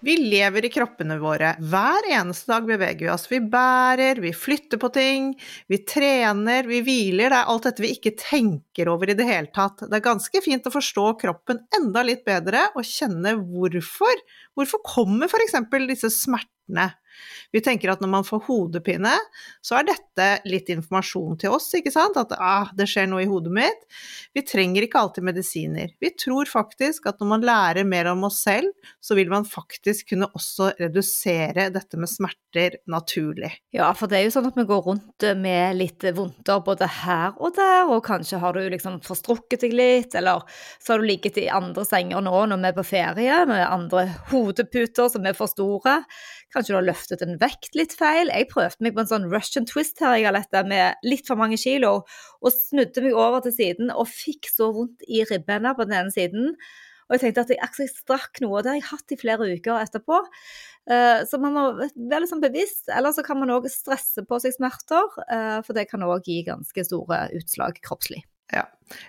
Vi lever i kroppene våre. Hver eneste dag beveger vi oss. Vi bærer, vi flytter på ting, vi trener, vi hviler. Det er alt dette vi ikke tenker over i det hele tatt. Det er ganske fint å forstå kroppen enda litt bedre og kjenne hvorfor. Hvorfor kommer f.eks. disse smertene? Vi tenker at når man får hodepine, så er dette litt informasjon til oss, ikke sant? At ah, det skjer noe i hodet mitt. Vi trenger ikke alltid medisiner. Vi tror faktisk at når man lærer mer om oss selv, så vil man faktisk kunne også redusere dette med smerter naturlig. Ja, for det er jo sånn at vi går rundt med litt vondter både her og der, og kanskje har du liksom forstrukket deg litt, eller så har du ligget i andre senger nå når vi er på ferie, med andre hodeputer som er for store. Kanskje du har løftet en vekt litt feil. Jeg prøvde meg på en sånn Russian twist her, jeg lette, med litt for mange kilo, og snudde meg over til siden og fikk så vondt i ribbena på den ene siden. Og jeg tenkte at jeg, jeg strakk noe, og det har jeg hatt i flere uker etterpå. Uh, så man må være litt sånn bevisst, eller så kan man òg stresse på seg smerter, uh, for det kan òg gi ganske store utslag kroppslig. Ja.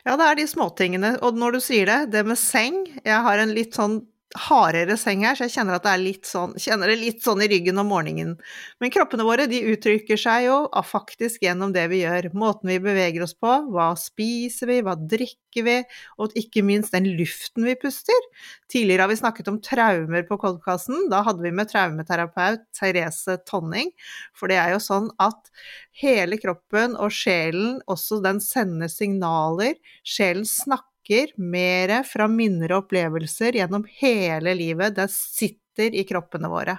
ja, det er de småtingene. Og når du sier det, det med seng Jeg har en litt sånn hardere seng her, så jeg kjenner er sånn, kjenner det litt sånn i ryggen om morgenen. Men kroppene våre de uttrykker seg jo faktisk gjennom det vi gjør. Måten vi beveger oss på, hva spiser vi, hva drikker vi, og ikke minst den luften vi puster. Tidligere har vi snakket om traumer på podkasten. Da hadde vi med traumeterapeut Therese Tonning. For det er jo sånn at hele kroppen og sjelen, også den sender signaler. Sjelen snakker snakker mer fra minner og opplevelser gjennom hele livet. Det sitter i kroppene våre.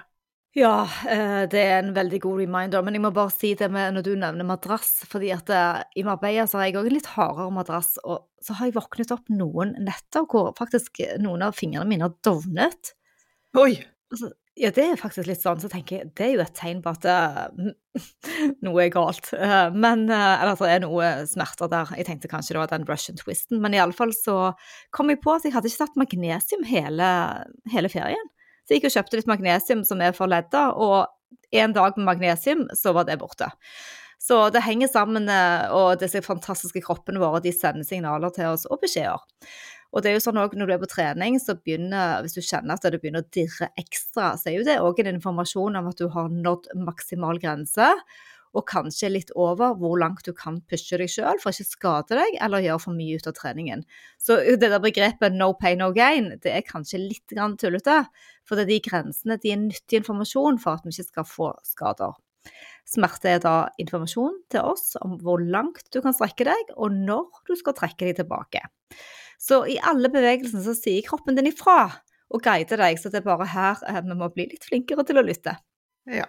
Ja, eh, det er en veldig god reminder. Men jeg må bare si det med når du nevner madrass, fordi at eh, i Marbella så har jeg òg en litt hardere madrass, og så har jeg våknet opp noen netter hvor faktisk noen av fingrene mine har dovnet. Oi! Altså, ja, det er faktisk litt sånn. Så tenker jeg det er jo et tegn på at uh, noe er galt. Uh, men, uh, eller at det er noe smerter der. Jeg tenkte kanskje det var den Russian twisten. Men iallfall så kom jeg på at jeg hadde ikke tatt magnesium hele, hele ferien. Så jeg gikk og kjøpte litt magnesium som er for ledder, og en dag med magnesium, så var det borte. Så det henger sammen, og disse fantastiske kroppene våre de sender signaler til oss og beskjeder. Og det er jo sånn også når du er på trening, så begynner, hvis du kjenner at det begynner å dirre ekstra, så er jo det òg en informasjon om at du har nådd maksimal grense. Og kanskje litt over hvor langt du kan pushe deg sjøl for å ikke skade deg eller gjøre for mye ut av treningen. Så det der begrepet 'no pain, no gain' det er kanskje litt tullete. For de grensene de er nyttig informasjon for at vi ikke skal få skader. Smerte er da informasjon til oss om hvor langt du kan strekke deg, og når du skal trekke deg tilbake. Så i alle bevegelsene så sier kroppen din ifra og guider deg, så det er bare her eh, vi må bli litt flinkere til å lytte. Ja,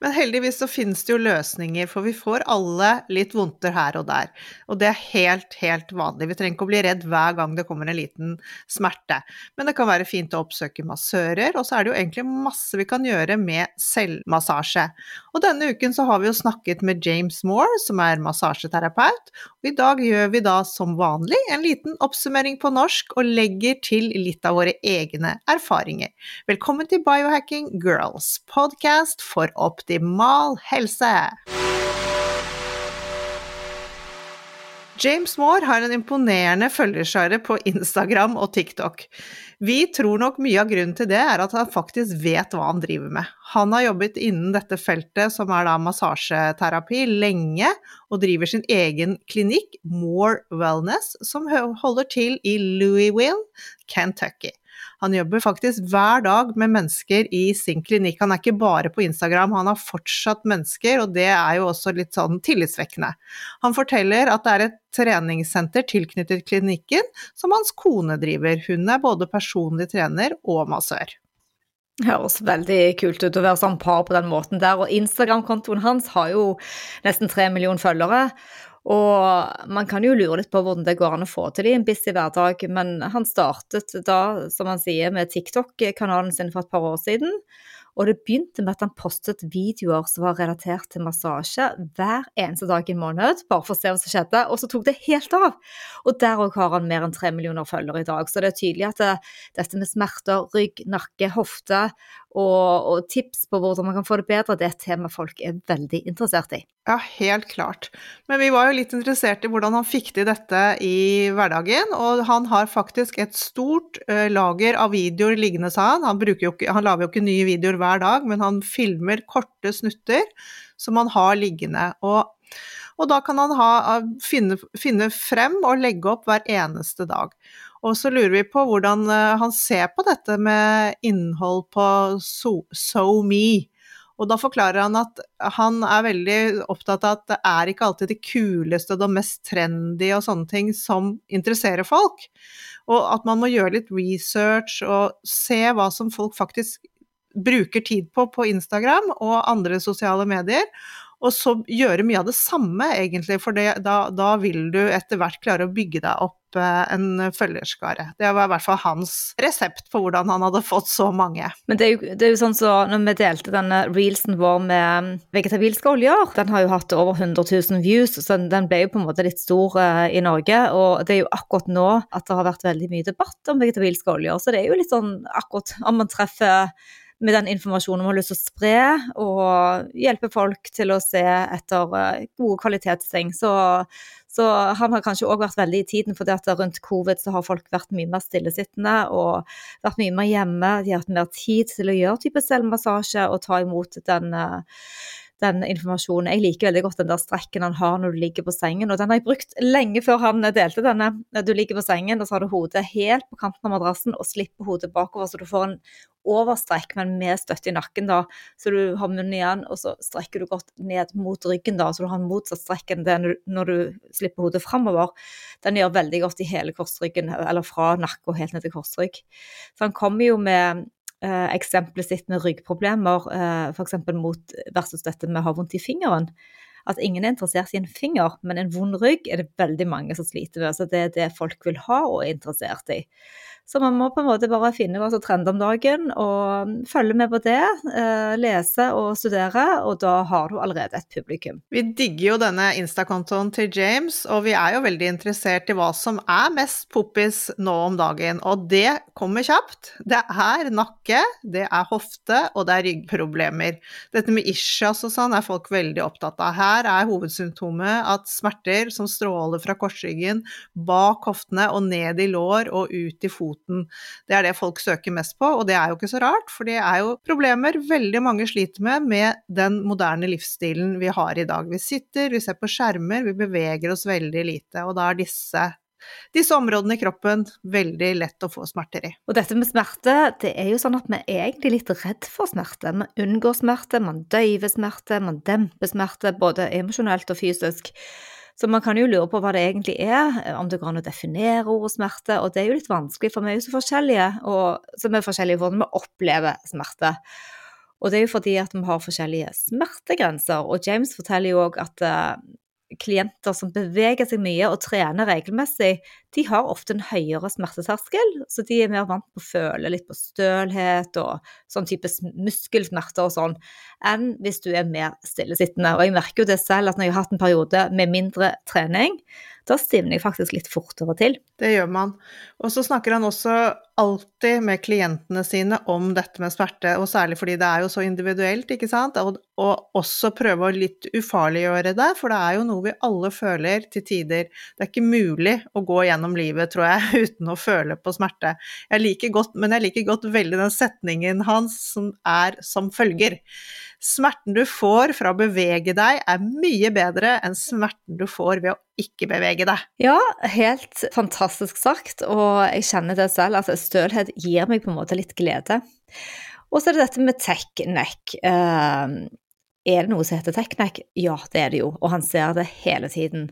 men heldigvis så finnes det jo løsninger, for vi får alle litt vondter her og der. Og det er helt, helt vanlig. Vi trenger ikke å bli redd hver gang det kommer en liten smerte. Men det kan være fint å oppsøke massører, og så er det jo egentlig masse vi kan gjøre med selvmassasje. Og denne uken så har vi jo snakket med James Moore, som er massasjeterapeut. Og i dag gjør vi da som vanlig en liten oppsummering på norsk og legger til litt av våre egne erfaringer. Velkommen til Biohacking Girls podcast podkast for optimal helse. James Moore har en imponerende følgerskare på Instagram og TikTok. Vi tror nok mye av grunnen til det er at han faktisk vet hva han driver med. Han har jobbet innen dette feltet, som er da massasjeterapi, lenge, og driver sin egen klinikk, Moore Wellness, som holder til i Louisville, Kentucky. Han jobber faktisk hver dag med mennesker i sin klinikk. Han er ikke bare på Instagram, han har fortsatt mennesker, og det er jo også litt sånn tillitsvekkende. Han forteller at det er et treningssenter tilknyttet klinikken som hans kone driver. Hun er både personlig trener og massør. Høres veldig kult ut å være sånn par på den måten der. Og Instagram-kontoen hans har jo nesten tre millioner følgere. Og man kan jo lure litt på hvordan det går an å få til i en busy hverdag, men han startet da, som han sier, med TikTok-kanalen sin for et par år siden. Og det begynte med at han postet videoer som var relatert til massasje hver eneste dag i en måned, bare for å se hva som skjedde, og så tok det helt av. Og der òg har han mer enn tre millioner følgere i dag. Så det er tydelig at det, dette med smerter, rygg, nakke, hofte og, og, tips på hvordan man kan få det bedre, det er et tema folk er veldig interessert i. Ja, helt klart. Men vi var jo litt interessert i hvordan han fikk til dette i hverdagen. Og han har faktisk et stort uh, lager av videoer liggende, sa han. Han, jo ikke, han lager jo ikke nye videoer hver dag, men han filmer korte snutter som han har liggende. Og, og da kan han ha, finne, finne frem og legge opp hver eneste dag. Og så lurer vi på hvordan eh, han ser på dette med innhold på SoMe. Og da forklarer han at han er veldig opptatt av at det er ikke alltid det kuleste og det mest trendy og sånne ting som interesserer folk. Og at man må gjøre litt research og se hva som folk faktisk bruker tid på på Instagram og andre sosiale medier. Og så gjøre mye av det samme, egentlig, for det, da, da vil du etter hvert klare å bygge deg opp Eh, en følgerskare. Det var i hvert fall hans resept på hvordan han hadde fått så mange. Men det er jo, det er jo sånn så når vi delte denne reelsen vår med vegetabilske oljer, den har jo hatt over 100 000 views, så den ble jo på en måte litt stor uh, i Norge. Og det er jo akkurat nå at det har vært veldig mye debatt om vegetabilske oljer, så det er jo litt sånn akkurat om man treffer med den informasjonen man har lyst til å spre, og hjelpe folk til å se etter eh, gode kvalitetsting. Så, så han har kanskje òg vært veldig i tiden, for rundt covid så har folk vært mye mer stillesittende og vært mye mer hjemme. De har hatt mer tid til å gjøre type selvmassasje og ta imot den uh, den informasjonen. Jeg liker veldig godt den der strekken han har når du ligger på sengen, og den har jeg brukt lenge før han delte denne. Du ligger på sengen, og så har du hodet helt på kanten av madrassen og slipper hodet bakover, så du får en overstrekk, men med støtte i nakken, da. Så du har munnen igjen, og så strekker du godt ned mot ryggen, da, så du har en motsatt strekk enn det når du slipper hodet framover. Den gjør veldig godt i hele korsryggen, eller fra nakke og helt ned til korsrygg. Så han kommer jo med eh, eksempelet sitt med ryggproblemer, eh, f.eks. mot versus dette med å ha vondt i fingeren. At ingen er interessert i en finger, men en vond rygg er det veldig mange som sliter med. Så det er det folk vil ha og er interessert i. Så man må på en måte bare finne hva som trender om dagen, og følge med på det. Eh, lese og studere, og da har du allerede et publikum. Vi digger jo denne Insta-kontoen til James, og vi er jo veldig interessert i hva som er mest poppis nå om dagen. Og det kommer kjapt. Det er nakke, det er hofte, og det er ryggproblemer. Dette med ischias og sånn er folk veldig opptatt av. Her er hovedsymptomet at smerter som stråler fra korsryggen bak hoftene og ned i lår og ut i foten foten. Det er det folk søker mest på, og det er jo ikke så rart, for det er jo problemer veldig mange sliter med med den moderne livsstilen vi har i dag. Vi sitter, vi ser på skjermer, vi beveger oss veldig lite, og da er disse disse områdene i kroppen veldig lett å få smerter i. Og dette med smerte, det er jo sånn at vi er egentlig litt redd for smerte. Man unngår smerte, man døyver smerte, man demper smerte, både emosjonelt og fysisk. Så man kan jo lure på hva det egentlig er, om det går an å definere ordet smerte. Og det er jo litt vanskelig, for vi er jo så forskjellige, og vi er forskjellige i hvordan vi opplever smerte. Og det er jo fordi at vi har forskjellige smertegrenser. Og James forteller jo òg at uh, klienter som beveger seg mye og trener regelmessig, de har ofte en høyere smerteterskel, så de er mer vant på å føle litt på stølhet og sånn type muskelsmerter og sånn, enn hvis du er mer stillesittende. Og jeg merker jo det selv, at når jeg har hatt en periode med mindre trening, da stivner jeg faktisk litt fortere til. Det gjør man. Og så snakker han også alltid med klientene sine om dette med smerte, og særlig fordi det er jo så individuelt, ikke sant, og, og også prøve å litt ufarliggjøre det, for det er jo noe vi alle føler til tider. Det er ikke mulig å gå gjennom livet, tror jeg, uten å føle på smerte. Jeg liker godt, men jeg liker godt veldig den setningen hans som er som følger. Smerten du får fra å bevege deg, er mye bedre enn smerten du får ved å ikke bevege deg. Ja, helt fantastisk sagt, og jeg kjenner det selv. Altså, stølhet gir meg på en måte litt glede. Og så er det dette med tech-neck. Uh, er det noe som heter tech-neck? Ja, det er det jo, og han ser det hele tiden.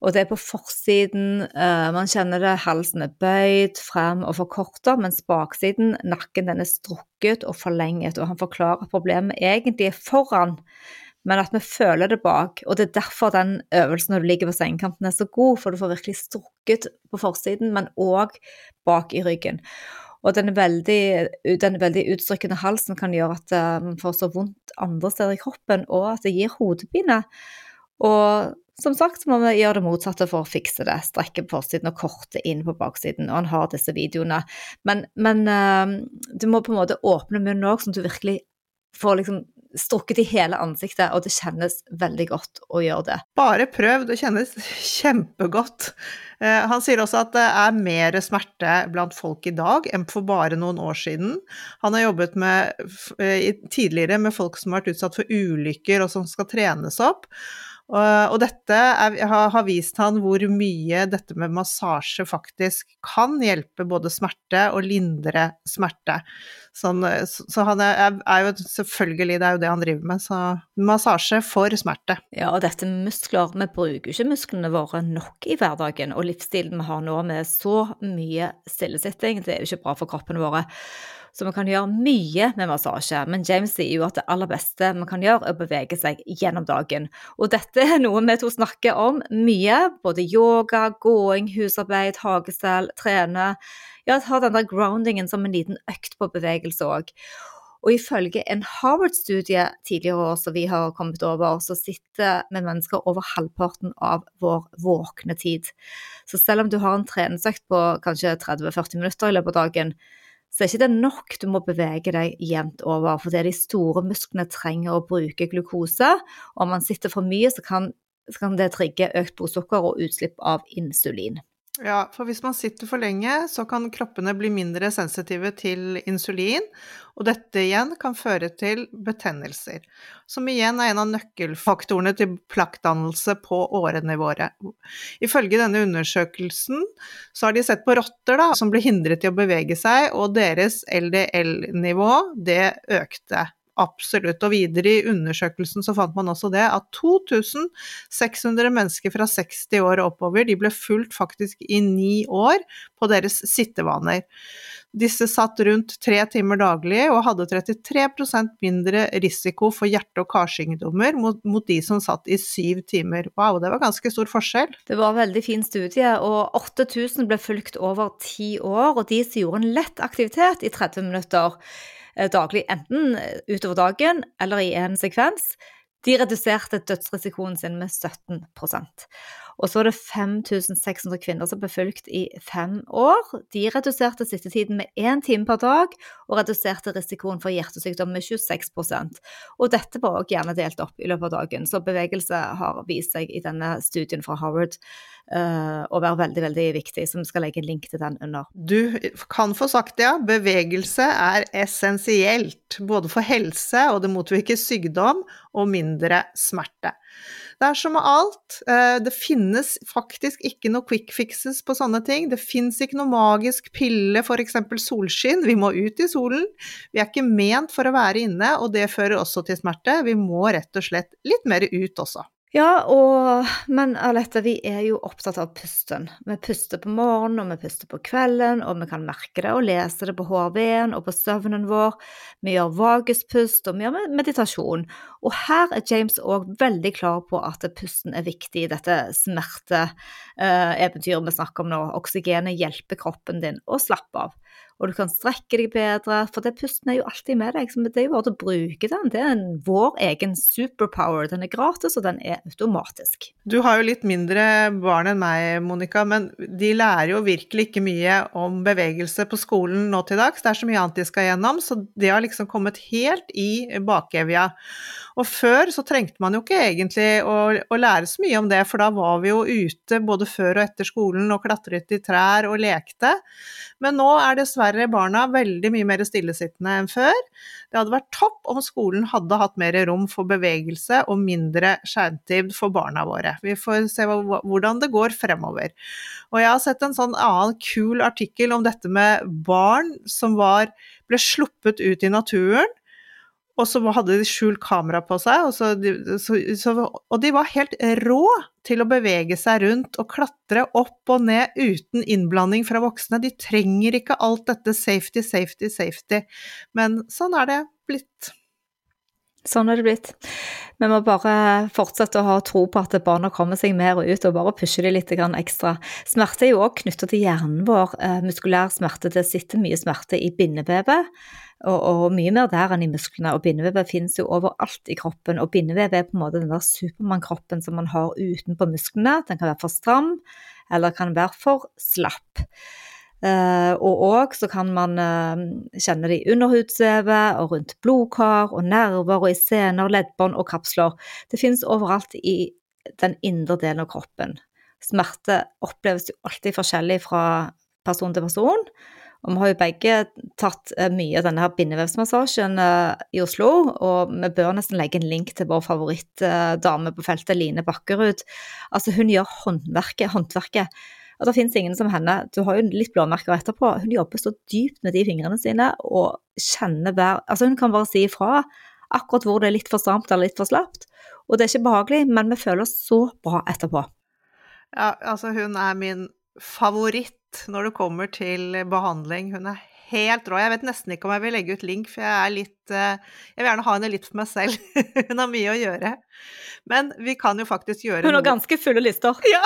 Og det er på forsiden. Uh, man kjenner det, halsen er bøyd frem og forkorta, mens baksiden, nakken, den er strukket og forlenget. Og han forklarer at problemet egentlig er foran, men at vi føler det bak. Og det er derfor den øvelsen når du ligger på sengekanten er så god, for du får virkelig strukket på forsiden, men òg bak i ryggen. Og den, veldig, den veldig utstrykkende halsen kan gjøre at eh, man får så vondt andre steder i kroppen, og at det gir hodepine. Og som sagt må vi gjøre det motsatte for å fikse det. Strekke på forsiden og korte inn på baksiden. Og han har disse videoene. Men, men uh, du må på en måte åpne munnen òg, sånn at du virkelig får liksom strukket i hele ansiktet, og det kjennes veldig godt å gjøre det. Bare prøv, det kjennes kjempegodt. Uh, han sier også at det er mer smerte blant folk i dag enn for bare noen år siden. Han har jobbet med, uh, tidligere med folk som har vært utsatt for ulykker og som skal trenes opp. Og dette er, har vist han hvor mye dette med massasje faktisk kan hjelpe både smerte og lindre smerte. Sånn, så han er, er, jo selvfølgelig, det er jo det han driver med, så massasje for smerte. Ja, og dette med muskler, vi bruker ikke musklene våre nok i hverdagen, og livsstilen vi har nå med så mye stillesitting, det er jo ikke bra for kroppen våre. Så vi kan gjøre mye med massasje, men James sier jo at det aller beste vi kan gjøre, er å bevege seg gjennom dagen. Og dette er noe vi to snakker om mye, både yoga, gåing, husarbeid, hagestell, trene. Ja, ta den der groundingen som en liten økt på bevegelse òg. Og ifølge en Harvard-studie tidligere år som vi har kommet over, så sitter vi mennesker over halvparten av vår våkne tid. Så selv om du har en treningsøkt på kanskje 30-40 minutter i løpet av dagen, så er ikke det nok. Du må bevege deg jevnt over. For det er de store musklene trenger å bruke glukose. Om man sitter for mye, så kan, så kan det trigge økt blodsukker og utslipp av insulin. Ja, for hvis man sitter for lenge, så kan kroppene bli mindre sensitive til insulin, og dette igjen kan føre til betennelser, som igjen er en av nøkkelfaktorene til plakkdannelse på årene våre. Ifølge denne undersøkelsen så har de sett på rotter da, som ble hindret i å bevege seg, og deres LDL-nivå det økte Absolutt. Og videre i undersøkelsen så fant man også det at 2600 mennesker fra 60 år og oppover, de ble fulgt faktisk i ni år på deres sittevaner. Disse satt rundt tre timer daglig og hadde 33% mindre risiko for hjerte- og karsykdommer mot, mot, de som satt i syv timer. Wow, det var ganske stor forskjell. Det var en veldig fin studie, og 8000 ble fulgt over ti år, og de som gjorde en lett aktivitet i 30 minutter daglig, enten utover dagen eller i en sekvens, de reduserte dødsrisikoen sin med 17 og så er det 5600 kvinner som ble fulgt i fem år. De reduserte sittetiden med én time per dag, og reduserte risikoen for hjertesykdom med 26% Og dette var også gjerne delt opp i løpet av dagen, så bevegelse har vist seg i denne studien fra Harvard uh, å være veldig, veldig viktig, så vi skal legge en link til den under. Du kan få sagt det, ja. Bevegelse er essensielt, både for helse, og det motvirker sykdom og mindre smerte. Det er som med alt, eh, det finnes faktisk ikke noe quick fixes på sånne ting. Det fins ikke noe magisk pille, f.eks. solskinn. Vi må ut i solen. Vi er ikke ment for å være inne, og det fører også til smerte. Vi må rett og slett litt mer ut også. Ja, og, men Alette, vi er jo opptatt av pusten. Vi puster på morgenen, og vi puster på kvelden, og vi kan merke det og lese det på HRV-en og på søvnen vår. Vi gjør vaguspust, og vi gjør meditasjon. Og her er James òg veldig klar på at pusten er viktig i dette smerteeventyret vi snakker om nå. Oksygenet hjelper kroppen din å slappe av og du kan strekke deg bedre, for det pusten er jo alltid med deg. Det er jo bare å bruke den. Det er vår egen superpower. Den er gratis, og den er automatisk. Du har jo litt mindre barn enn meg, Monica, men de lærer jo virkelig ikke mye om bevegelse på skolen nå til dags. Det er så mye annet de skal gjennom, så det har liksom kommet helt i bakevja. Og før så trengte man jo ikke egentlig å, å, lære så mye om det, for da var vi jo ute både før og etter skolen og klatret i trær og lekte. Men nå er dessverre barna veldig mye mer stillesittende enn før. Det hadde vært topp om skolen hadde hatt mer rom for bevegelse og mindre skjermtid for barna våre. Vi får se hvordan det går fremover. Og jeg har sett en sånn annen kul artikkel om dette med barn som var, ble sluppet ut i naturen Og så hadde de skjult kamera på seg, og, så, så, så, og de var helt rå til å bevege seg rundt og klatre opp og ned uten innblanding fra voksne. De trenger ikke alt dette safety, safety, safety. Men sånn er det blitt. Sånn er det blitt. Vi må bare fortsette å ha tro på at barna kommer seg mer ut, og bare pushe dem litt ekstra. Smerte er jo òg knytta til hjernen vår. Eh, muskulær smerte, det sitter mye smerte i bindevevet, og, og, mye mer der enn i musklene. Og bindevevet finnes jo overalt i kroppen, og bindevevet er på en måte den der Supermann-kroppen som man har utenpå musklene. Den kan være for stram, eller kan være for slapp. Uh, og òg så kan man uh, kjenne det i underhudsvevet og rundt blodkar og nerver og i sener, leddbånd og kapsler. Det finnes overalt i den indre delen av kroppen. Smerte oppleves jo alltid forskjellig fra person til person. Og vi har jo begge tatt uh, mye av denne her bindevevsmassasjen i Oslo, og vi bør nesten legge en link til vår favorittdame på feltet, Line Bakkerud. Altså, hun gjør håndverket, håndverket og det finnes ingen som henne. Du har jo litt blåmerker etterpå. Hun jobber så dypt med de fingrene sine og kjenner hver Altså, hun kan bare si ifra akkurat hvor det er litt for stramt eller litt for slapt. Og det er ikke behagelig, men vi føler oss så bra etterpå. Ja, altså hun er min favoritt når det kommer til behandling. Hun er helt rå. Jeg vet nesten ikke om jeg vil legge ut link, for jeg er litt eh, Jeg vil gjerne ha henne litt for meg selv. Hun har mye å gjøre. Men vi kan jo faktisk gjøre noe Hun har ganske fulle lister. Ja!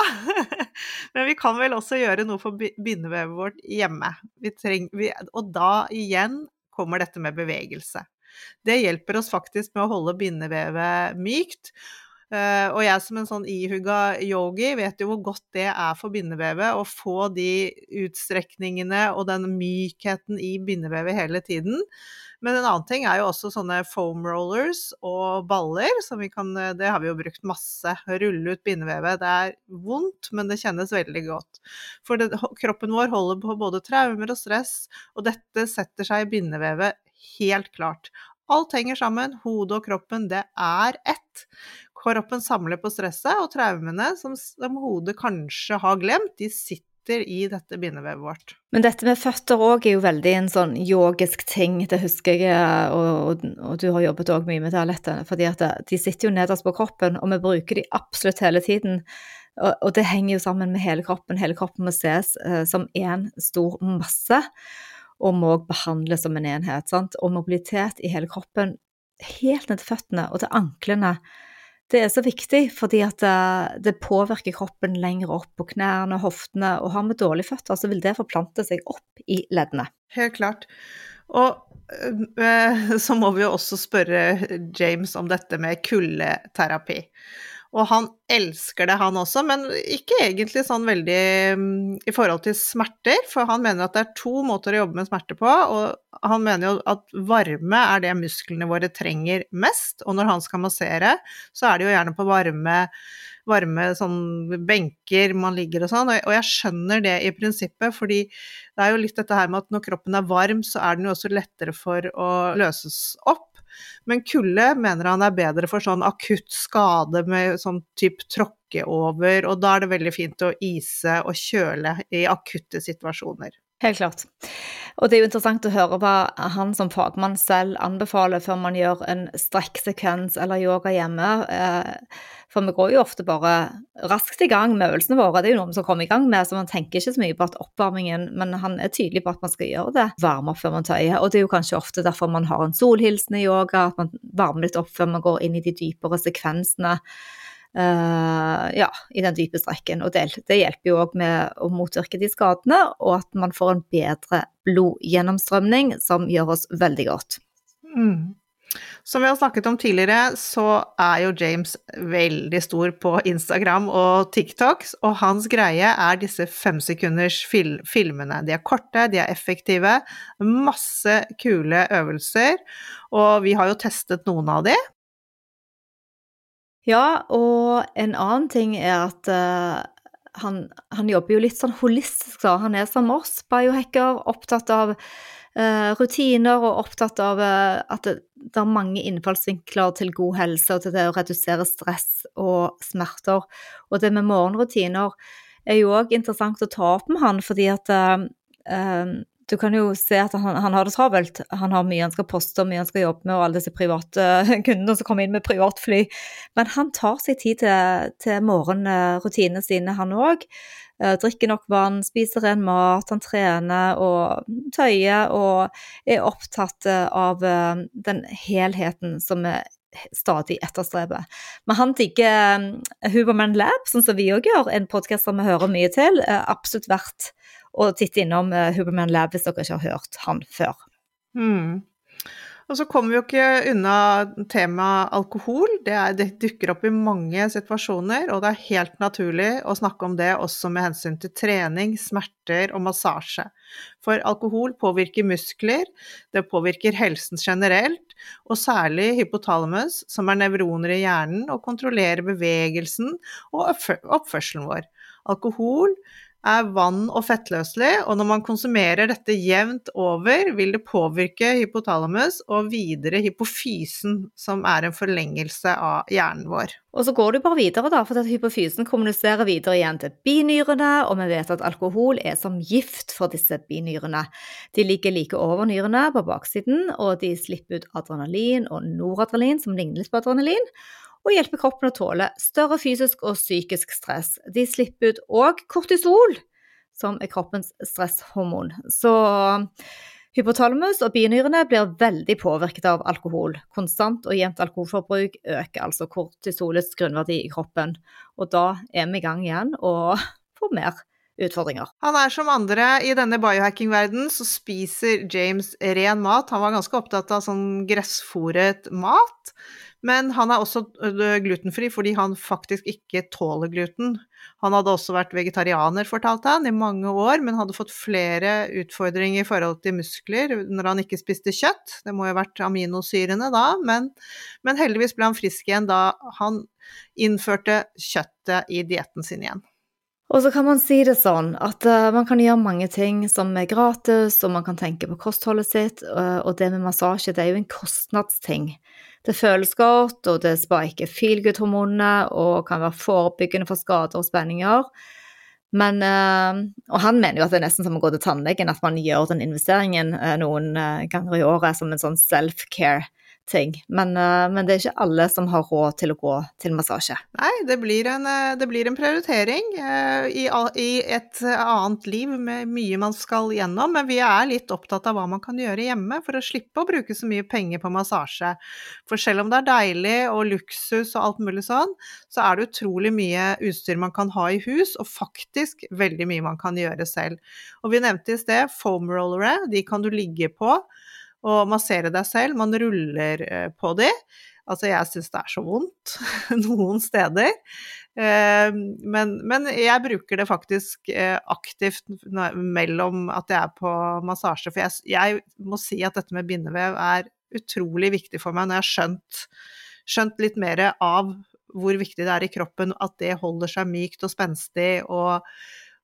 Men vi kan vel også gjøre noe for bindevevet vårt hjemme. Treng, vi, og da igjen kommer dette med bevegelse. Det hjelper oss faktisk med å holde bindevevet mykt. Uh, og jeg som en sånn ihuga yogi vet jo hvor godt det er for bindevevet å få de utstrekningene og den mykheten i bindevevet hele tiden. Men en annen ting er jo også sånne foam rollers og baller, som vi kan Det har vi jo brukt masse. Rulle ut bindevevet. Det er vondt, men det kjennes veldig godt. For det, kroppen vår holder på både traumer og stress, og dette setter seg i bindevevet helt klart. Alt henger sammen. Hodet og kroppen, det er ett. Kroppen samler på stresset, og traumene som, som hodet kanskje har glemt, de sitter i dette bindevevet vårt. Men dette med føtter òg er jo veldig en sånn yogisk ting, det husker jeg, og, og, og du har jobbet òg mye med det, Alette. Fordi at de sitter jo nederst på kroppen, og vi bruker de absolutt hele tiden. Og, det henger jo sammen med hele kroppen. Hele kroppen må ses uh, som én stor masse, og må òg behandles som en enhet. Sant? Og mobilitet i hele kroppen, helt ned til føttene og til anklene det er så viktig, fordi at eh, det påvirker kroppen lenger opp på knærne, hoftene, og har vi dårlige føtter, så vil det forplante seg opp i leddene. Helt klart. Og øh, så må vi jo også spørre James om dette med kuldeterapi. Og han elsker det, han også, men ikke egentlig sånn veldig um, i forhold til smerter. For han mener at det er to måter å jobbe med smerte på, og han mener jo at varme er det musklene våre trenger mest. Og når han skal massere, så er det jo gjerne på varme, varme sånn benker man ligger og sånn. Og jeg skjønner det i prinsippet, fordi det er jo litt dette her med at når kroppen er varm, så er den jo også lettere for å løses opp. Men kulde mener han er bedre for sånn akutt skade med sånn type tråkke over, og da er det veldig fint å ise og kjøle i akutte situasjoner. Helt klart. Og det er jo interessant å høre hva han som fagmann selv anbefaler før man gjør en strekksekvens eller yoga hjemme. Eh, for vi går jo ofte bare raskt i gang med øvelsene våre. Det er jo noe som kommer i gang med, så man tenker ikke så mye på at oppvarmingen Men han er tydelig på at man skal gjøre det. Varme opp før man tøyer. Og det er jo kanskje ofte derfor man har en solhilsen i yoga, at man varmer litt opp før man går inn i de dypere sekvensene. Uh, ja, i den dype strekken. Og det, det hjelper jo òg med å motvirke de skadene, og at man får en bedre blodgjennomstrømning, som gjør oss veldig godt. Mm. Som vi har snakket om tidligere, så er jo James veldig stor på Instagram og TikTok, og hans greie er disse femsekunders fil filmene. De er korte, de er effektive, masse kule øvelser, og vi har jo testet noen av de. Ja, og en annen ting er at uh, han, han, jobber jo litt sånn holistisk, da. Han er som oss, biohacker, opptatt av uh, rutiner og opptatt av uh, at det, det, er mange innfallsvinkler til god helse og til det å redusere stress og smerter. Og det med morgenrutiner er jo òg interessant å ta opp med han, fordi at du kan jo se at han, han, har det travelt. Han har mye han skal poste, mye han skal jobbe med, og alle disse private kundene som kommer inn med privatfly. Men han tar seg tid til, til morgenrutinene sine, han òg. Eh, drikker nok vann, spiser ren mat, han trener og tøyer og er opptatt eh, av eh, den helheten som vi stadig etterstrebe. Men han digger Huberman Lab, sånn som vi òg gjør, en podkast vi hører mye til. Absolutt verdt å titte innom Huberman Lab hvis dere ikke har hørt han før. Mm. Og så kommer vi jo ikke unna temaet alkohol. Det, er, det, dukker opp i mange situasjoner, og det er helt naturlig å snakke om det også med hensyn til trening, smerter og massasje. For alkohol påvirker muskler, det påvirker helsen generelt, og særlig hypotalamus, som er nevroner i hjernen og kontrollerer bevegelsen og oppførselen vår. Alkohol er vann- og fettløselig, og når man konsumerer dette jevnt over, vil det påvirke hypotalamus og videre hypofysen, som er en forlengelse av hjernen vår. Og så går du bare videre, da, for at hypofysen kommuniserer videre igjen til binyrene, og vi vet at alkohol er som gift for disse binyrene. De ligger like over nyrene på baksiden, og de slipper ut adrenalin og noradrenalin, som ligner litt på adrenalin og hjelper kroppen å tåle større fysisk og psykisk stress. De slipper ut òg kortisol, som er kroppens stresshormon. Så hypotalamus og binyrene blir veldig påvirket av alkohol. Konstant og jevnt alkoholforbruk øker altså kortisolets grunnverdi i kroppen. Og da er vi i gang igjen og får mer utfordringer. Han er som andre i denne biohacking-verdenen, så spiser James ren mat. Han var ganske opptatt av sånn gressfòret mat. Men han er også glutenfri fordi han faktisk ikke tåler gluten. Han hadde også vært vegetarianer, fortalte han, i mange år, men hadde fått flere utfordringer i forhold til muskler når han ikke spiste kjøtt. Det må jo ha vært aminosyrene da, men, men heldigvis ble han frisk igjen da han innførte kjøttet i dietten sin igjen. Og så kan man si det sånn at uh, man kan gjøre mange ting som er gratis, og man kan tenke på kostholdet sitt, uh, og det med massasje, det er jo en kostnadsting. Det føles godt, og det spiker feelgood-hormonene og kan være forebyggende for skader og spenninger. Men, øh, og han mener jo at det er nesten som å gå til tannlegen, at man gjør den investeringen øh, noen øh, ganger i året som en sånn self-care ting. Men, uh, men, det er ikke alle som har råd til å gå til massasje. Nei, det blir en, eh, det blir en prioritering uh, i, i, et annet liv med mye man skal gjennom. Men vi er litt opptatt av hva man kan gjøre hjemme for å slippe å bruke så mye penger på massasje. For selv om det er deilig og luksus og alt mulig sånn, så er det utrolig mye utstyr man kan ha i hus, og faktisk veldig mye man kan gjøre selv. Og vi nevnte i sted foam rollere, de kan du ligge på og massere deg selv. Man ruller eh, på de. Altså, jeg syns det er så vondt noen steder. Ehm, men, men, jeg bruker det faktisk eh, aktivt mellom at jeg er på massasje. For jeg, jeg må si at dette med bindevev er utrolig viktig for meg når jeg har skjønt, skjønt litt mer av hvor viktig det er i kroppen at det holder seg mykt og spenstig, og,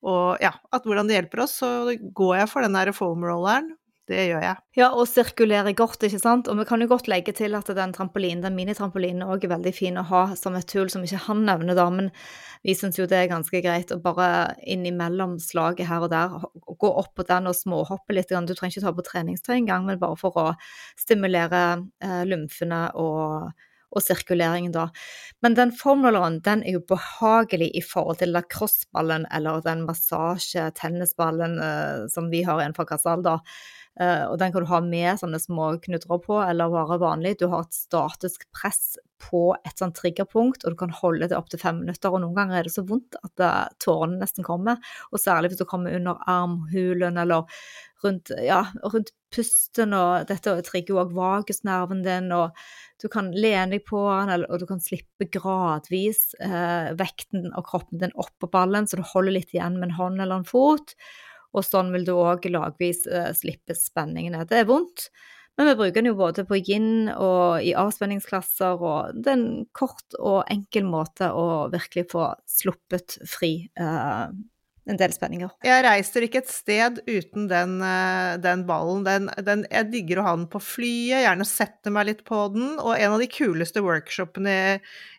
og ja, at hvordan det hjelper oss. Så går jeg for den der foam rolleren det gjør jeg. Ja, og sirkulere godt, ikke sant. Og vi kan jo godt legge til at den trampolinen, den minitrampolinen òg er veldig fin å ha som et tull som ikke han nevner, da. Men vi syns jo det er ganske greit å bare innimellom slaget her og der gå opp på den og småhoppe litt. Du trenger ikke ta på treningstøy engang, men bare for å stimulere eh, lymfene og og sirkuleringen, da. Men den formuleren den er jo behagelig i forhold til lacrosseballen eller den massasje-tennisballen eh, som vi har igjen fra Kassal da. Eh, og den kan du ha med sånne små knudrer på, eller bare vanlig. Du har et statisk press på et sånt triggerpunkt, og du kan holde det opptil fem minutter. Og noen ganger er det så vondt at uh, tårene nesten kommer, og særlig hvis du kommer under armhulen eller rundt, ja, rundt pusten, og dette trigger jo òg vagusnerven din, og du kan lene deg på den, og du kan slippe gradvis eh, vekten av kroppen din opp på ballen, så du holder litt igjen med en hånd eller en fot. Og sånn vil du òg lagvis eh, slippe spenningene. Det er vondt, men vi bruker den jo både på yin og i avspenningsklasser, og det er en kort og enkel måte å virkelig få sluppet fri uh, en del spenninger. Jeg reiser ikke et sted uten den, eh, den ballen. Den, den, jeg digger å ha den på flyet, gjerne sette meg litt på den. Og en av de kuleste workshopene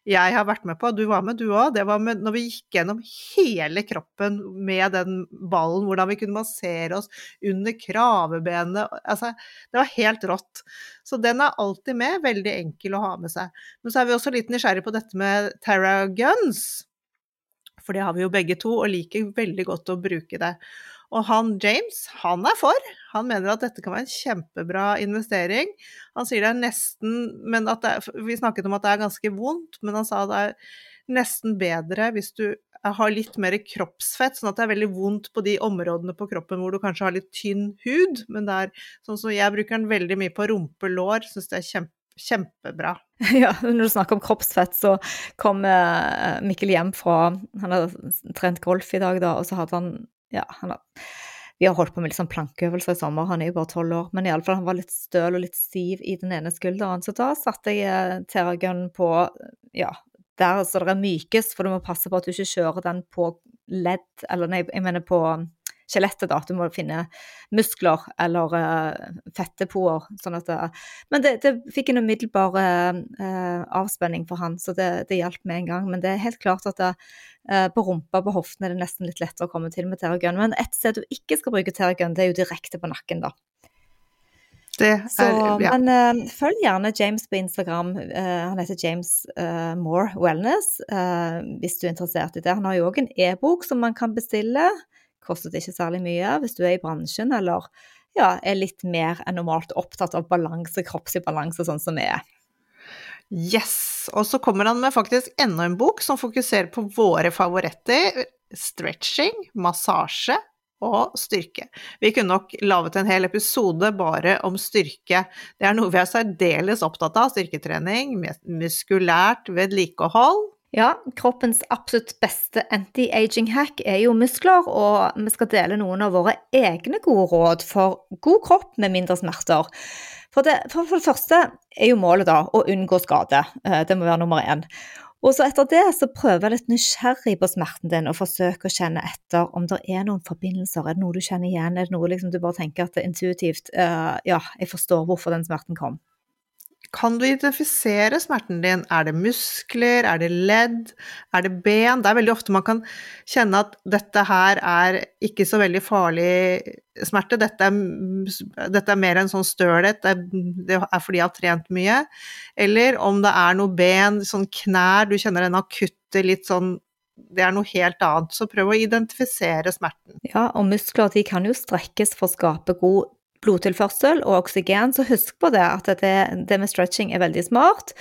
jeg har vært med på, du var med du òg, det var med, når vi gikk gjennom hele kroppen med den ballen, hvordan vi kunne massere oss under kravebenet. Altså, det var helt rått. Så den er alltid med, veldig enkel å ha med seg. Men så er vi også litt nysgjerrig på dette med Terra Guns. For det har vi jo begge to, og liker veldig godt å bruke det. Og han James, han er for. Han mener at dette kan være en kjempebra investering. Han sier det er nesten det Vi snakket om at det er ganske vondt, men han sa det er nesten bedre hvis du har litt mer kroppsfett, sånn at det er veldig vondt på de områdene på kroppen hvor du kanskje har litt tynn hud. Men det er sånn som jeg bruker den veldig mye på rumpelår, syns det er kjempe kjempebra. Ja, når du snakker om kroppsfett, så kom eh, Mikkel hjem fra Han hadde trent golf i dag, da, og så hadde han Ja, han hadde vi har holdt på med litt sånn plankeøvelser i sommer, han er jo bare tolv år, men iallfall han var litt støl og litt stiv i den ene skulderen, så da satte jeg eh, Terragun på ja, der så det er mykest, for du må passe på at du ikke kjører den på ledd, eller nei, jeg mener på skjelettet, da. Du må finne muskler eller uh, fettepoer. Sånn at uh, men det, det fikk en umiddelbar uh, avspenning for han, så det, det hjalp med en gang. Men det er helt klart at det, på rumpa på hoften er det nesten litt lettere å komme til med Terragun. Men et sted du ikke skal bruke Terragun, det er jo direkte på nakken, da. Er, så, ja. Men uh, følg gjerne James på Instagram. Uh, han heter James uh, More Wellness, hvis du er interessert i det. Han har jo òg en e-bok som man kan bestille koster det ikke særlig mye hvis du er i bransjen eller ja, er litt mer enn normalt opptatt av balanse, kroppslig balanse, sånn som vi er. Yes! Og så kommer han med faktisk enda en bok som fokuserer på våre favoritter. Stretching, massasje og styrke. Vi kunne nok laget en hel episode bare om styrke. Det er noe vi er særdeles opptatt av, styrketrening, muskulært vedlikehold ja, kroppens absolutt beste anti-aging-hack er jo muskler, og vi skal dele noen av våre egne gode råd for god kropp med mindre smerter. For det, for, for det første er jo målet da å unngå skade. Eh, det må være nummer én. Og så etter det så prøver jeg litt nysgjerrig på smerten din og forsøk å kjenne etter om det er noen forbindelser. Er det noe du kjenner igjen? Er det noe liksom du bare tenker at det er intuitivt uh, Ja, jeg forstår hvorfor den smerten kom. Kan du identifisere smerten din? Er det muskler? Er det ledd? Er det ben? Det er veldig ofte man kan kjenne at dette her er ikke så veldig farlig smerte. Dette er, dette er mer en sånn stølhet, det, det, er fordi jeg har trent mye. Eller om det er noe ben, sånn knær, du kjenner den akutte litt sånn det er noe helt annet, så prøv å identifisere smerten. Ja, og muskler de kan jo strekkes for å skape god blodtilførsel og oksygen, så husk på det at det, det med stretching er veldig smart.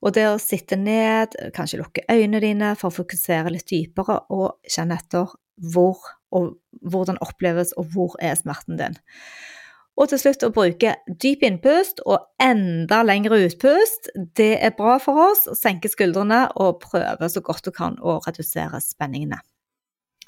Og det å sitte ned, kanskje lukke øynene dine for å fokusere litt dypere og kjenne etter hvor og hvordan oppleves, og hvor er smerten din. Og til slutt å bruke dyp innpust og enda lengre utpust. Det er bra for oss. å Senke skuldrene og prøve så godt du kan å redusere spenningene.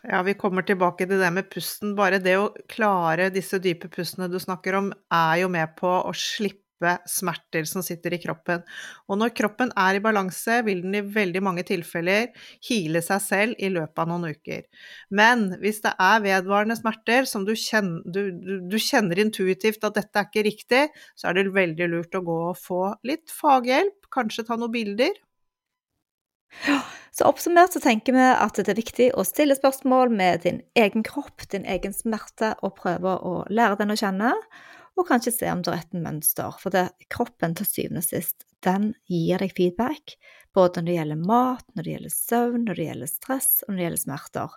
Ja, vi kommer tilbake til det med pusten. Bare det å klare disse dype pustene du snakker om, er jo med på å slippe smerter som sitter i kroppen. Og når kroppen er i balanse, vil den i veldig mange tilfeller hile seg selv i løpet av noen uker. Men hvis det er vedvarende smerter som du kjenner, du, du, du kjenner intuitivt at dette er ikke riktig, så er det veldig lurt å gå og få litt faghjelp, kanskje ta noen bilder. Så oppsummert så tenker vi at det er viktig å stille spørsmål med din egen kropp, din egen smerte, og prøve å lære den å kjenne. Og kanskje se om det er et mønster. For det, kroppen til syvende og sist, den gir deg feedback. Både når det gjelder mat, når det gjelder søvn, når det gjelder stress og når det gjelder smerter.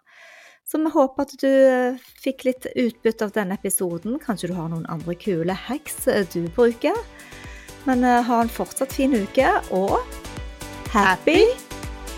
Så vi håper at du eh, fikk litt utbytte av denne episoden. Kanskje du har noen andre kule hacks eh, du bruker. Men uh, ha en fortsatt fin uke, og happy